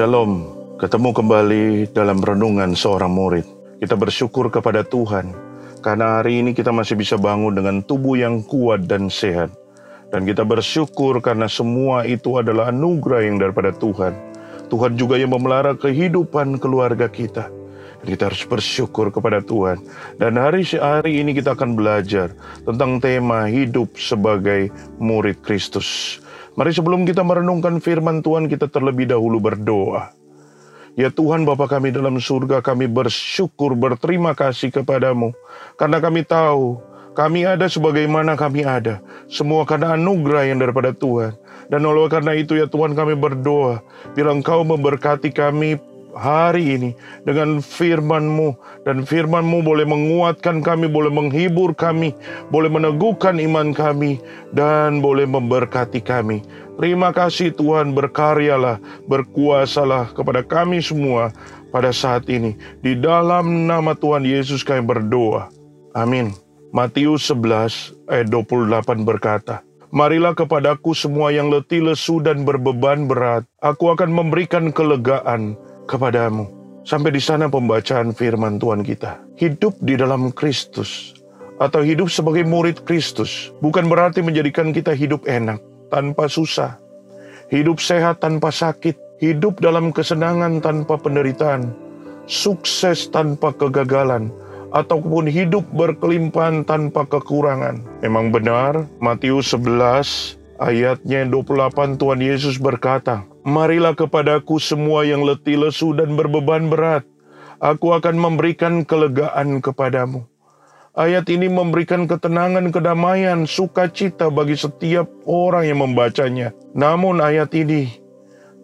Shalom, ketemu kembali dalam renungan seorang murid. Kita bersyukur kepada Tuhan karena hari ini kita masih bisa bangun dengan tubuh yang kuat dan sehat. Dan kita bersyukur karena semua itu adalah anugerah yang daripada Tuhan. Tuhan juga yang memelihara kehidupan keluarga kita. Dan kita harus bersyukur kepada Tuhan. Dan hari hari ini kita akan belajar tentang tema hidup sebagai murid Kristus. Mari sebelum kita merenungkan firman Tuhan, kita terlebih dahulu berdoa. Ya Tuhan Bapa kami dalam surga, kami bersyukur, berterima kasih kepadamu. Karena kami tahu, kami ada sebagaimana kami ada. Semua karena anugerah yang daripada Tuhan. Dan oleh karena itu ya Tuhan kami berdoa, bila Engkau memberkati kami hari ini dengan firman-Mu dan firman-Mu boleh menguatkan kami, boleh menghibur kami, boleh meneguhkan iman kami dan boleh memberkati kami. Terima kasih Tuhan berkaryalah, berkuasalah kepada kami semua pada saat ini. Di dalam nama Tuhan Yesus kami berdoa. Amin. Matius 11 ayat 28 berkata, Marilah kepadaku semua yang letih lesu dan berbeban berat, aku akan memberikan kelegaan kepadamu. Sampai di sana pembacaan firman Tuhan kita. Hidup di dalam Kristus atau hidup sebagai murid Kristus bukan berarti menjadikan kita hidup enak tanpa susah. Hidup sehat tanpa sakit, hidup dalam kesenangan tanpa penderitaan, sukses tanpa kegagalan, ataupun hidup berkelimpahan tanpa kekurangan. Memang benar, Matius 11 ayatnya 28 Tuhan Yesus berkata, Marilah kepadaku semua yang letih lesu dan berbeban berat. Aku akan memberikan kelegaan kepadamu. Ayat ini memberikan ketenangan, kedamaian, sukacita bagi setiap orang yang membacanya. Namun ayat ini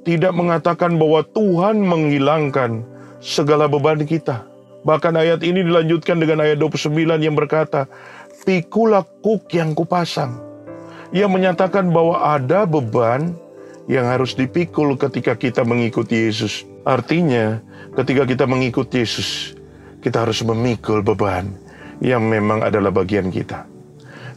tidak mengatakan bahwa Tuhan menghilangkan segala beban kita. Bahkan ayat ini dilanjutkan dengan ayat 29 yang berkata, Pikulah kuk yang kupasang. Ia menyatakan bahwa ada beban yang harus dipikul ketika kita mengikuti Yesus. Artinya, ketika kita mengikuti Yesus, kita harus memikul beban yang memang adalah bagian kita.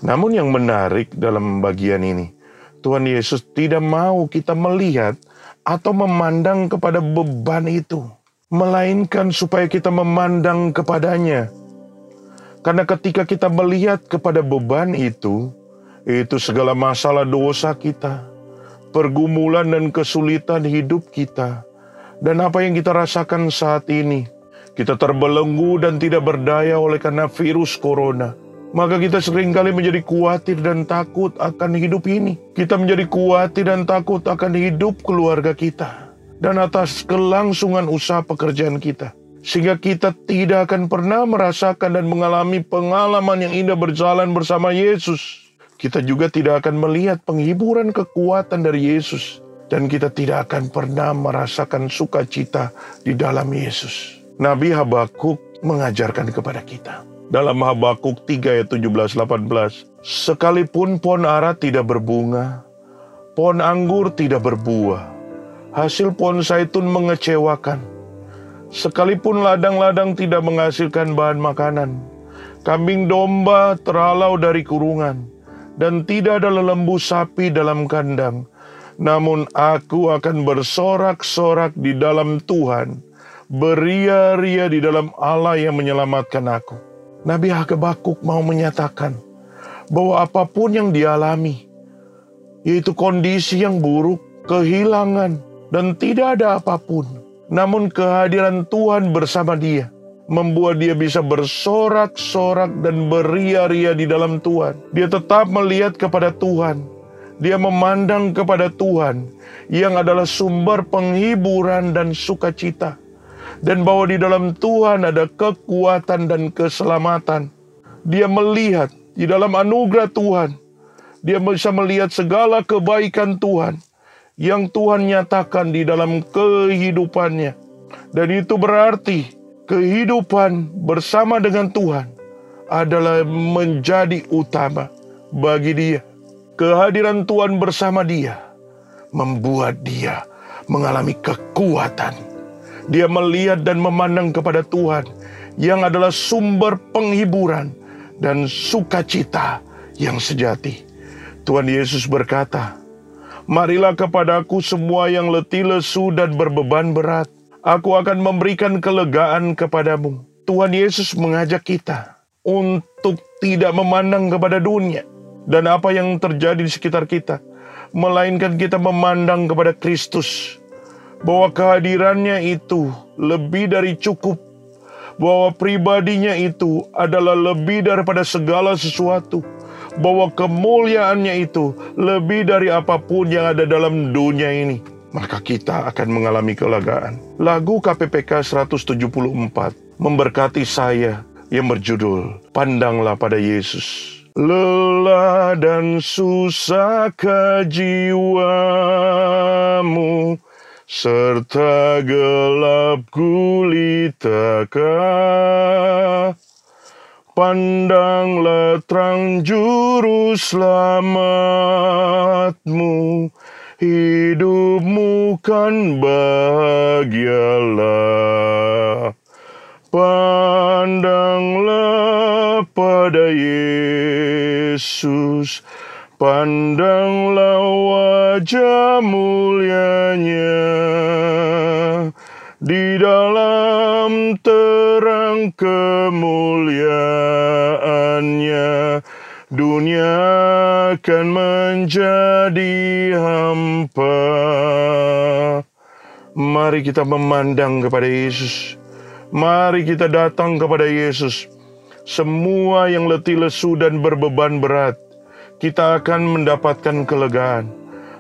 Namun yang menarik dalam bagian ini, Tuhan Yesus tidak mau kita melihat atau memandang kepada beban itu, melainkan supaya kita memandang kepadanya. Karena ketika kita melihat kepada beban itu, itu segala masalah dosa kita, pergumulan dan kesulitan hidup kita, dan apa yang kita rasakan saat ini. Kita terbelenggu dan tidak berdaya oleh karena virus corona. Maka kita sering kali menjadi khawatir dan takut akan hidup ini. Kita menjadi khawatir dan takut akan hidup keluarga kita. Dan atas kelangsungan usaha pekerjaan kita. Sehingga kita tidak akan pernah merasakan dan mengalami pengalaman yang indah berjalan bersama Yesus kita juga tidak akan melihat penghiburan kekuatan dari Yesus. Dan kita tidak akan pernah merasakan sukacita di dalam Yesus. Nabi Habakuk mengajarkan kepada kita. Dalam Habakuk 3 ayat 17-18. Sekalipun pohon ara tidak berbunga, pohon anggur tidak berbuah, hasil pohon zaitun mengecewakan. Sekalipun ladang-ladang tidak menghasilkan bahan makanan, kambing domba teralau dari kurungan, dan tidak ada lembu sapi dalam kandang. Namun aku akan bersorak-sorak di dalam Tuhan, beria-ria di dalam Allah yang menyelamatkan aku. Nabi Hakebakuk mau menyatakan bahwa apa pun yang dialami, yaitu kondisi yang buruk, kehilangan, dan tidak ada apa pun, namun kehadiran Tuhan bersama dia membuat dia bisa bersorak-sorak dan beria-ria di dalam Tuhan. Dia tetap melihat kepada Tuhan. Dia memandang kepada Tuhan yang adalah sumber penghiburan dan sukacita. Dan bahwa di dalam Tuhan ada kekuatan dan keselamatan. Dia melihat di dalam anugerah Tuhan. Dia bisa melihat segala kebaikan Tuhan yang Tuhan nyatakan di dalam kehidupannya. Dan itu berarti kehidupan bersama dengan Tuhan adalah menjadi utama bagi dia. Kehadiran Tuhan bersama dia membuat dia mengalami kekuatan. Dia melihat dan memandang kepada Tuhan yang adalah sumber penghiburan dan sukacita yang sejati. Tuhan Yesus berkata, Marilah kepadaku semua yang letih lesu dan berbeban berat. Aku akan memberikan kelegaan kepadamu. Tuhan Yesus mengajak kita untuk tidak memandang kepada dunia dan apa yang terjadi di sekitar kita, melainkan kita memandang kepada Kristus, bahwa kehadirannya itu lebih dari cukup, bahwa pribadinya itu adalah lebih daripada segala sesuatu. Bahwa kemuliaannya itu lebih dari apa pun yang ada dalam dunia ini, maka kita akan mengalami kelegaan. Lagu KPPK 174 memberkati saya yang berjudul Pandanglah pada Yesus. Lelah dan susah kejiwamu serta gelap gulitaka Pandanglah terang juru selamatmu, hidupmu kan bahagialah. Pandanglah pada Yesus, pandanglah wajah mulianya. Di dalam terang kemuliaannya. Dunia akan menjadi hampa mari kita memandang kepada Yesus mari kita datang kepada Yesus semua yang letih lesu dan berbeban berat kita akan mendapatkan kelegaan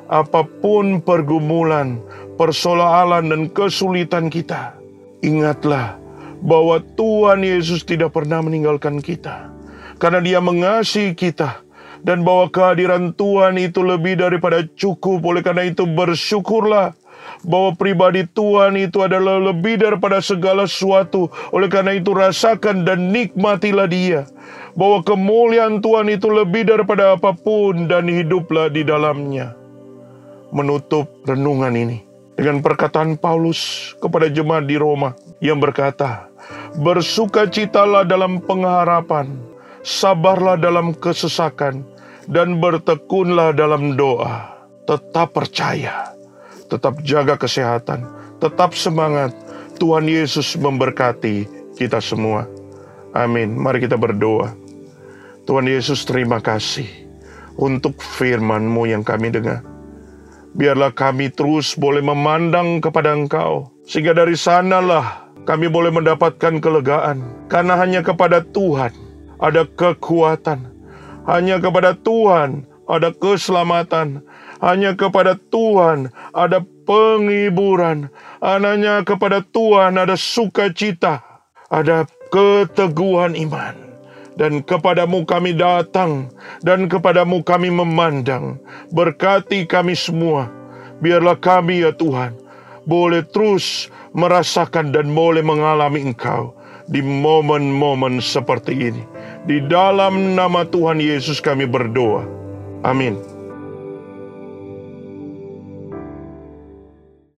apa pun pergumulan persoalan dan kesulitan kita, ingatlah bahwa Tuhan Yesus tidak pernah meninggalkan kita. Karena dia mengasihi kita. Dan bahwa kehadiran Tuhan itu lebih daripada cukup. Oleh karena itu bersyukurlah bahwa pribadi Tuhan itu adalah lebih daripada segala sesuatu. Oleh karena itu rasakan dan nikmatilah dia. Bahwa kemuliaan Tuhan itu lebih daripada apa pun dan hiduplah di dalamnya. Menutup renungan ini dengan perkataan Paulus kepada jemaat di Roma yang berkata, Bersukacitalah dalam pengharapan, sabarlah dalam kesesakan, dan bertekunlah dalam doa. Tetap percaya, tetap jaga kesehatan, tetap semangat. Tuhan Yesus memberkati kita semua. Amin. Mari kita berdoa. Tuhan Yesus terima kasih untuk firman-Mu yang kami dengar. Biarlah kami terus boleh memandang kepada Engkau, sehingga dari sanalah kami boleh mendapatkan kelegaan, karena hanya kepada Tuhan ada kekuatan, hanya kepada Tuhan ada keselamatan, hanya kepada Tuhan ada penghiburan, hanya kepada Tuhan ada sukacita, ada keteguhan iman. Dan kepadamu kami datang, dan kepadamu kami memandang. Berkati kami semua, biarlah kami ya Tuhan, boleh terus merasakan dan boleh mengalami Engkau di momen-momen seperti ini. Di dalam nama Tuhan Yesus kami berdoa. Amin.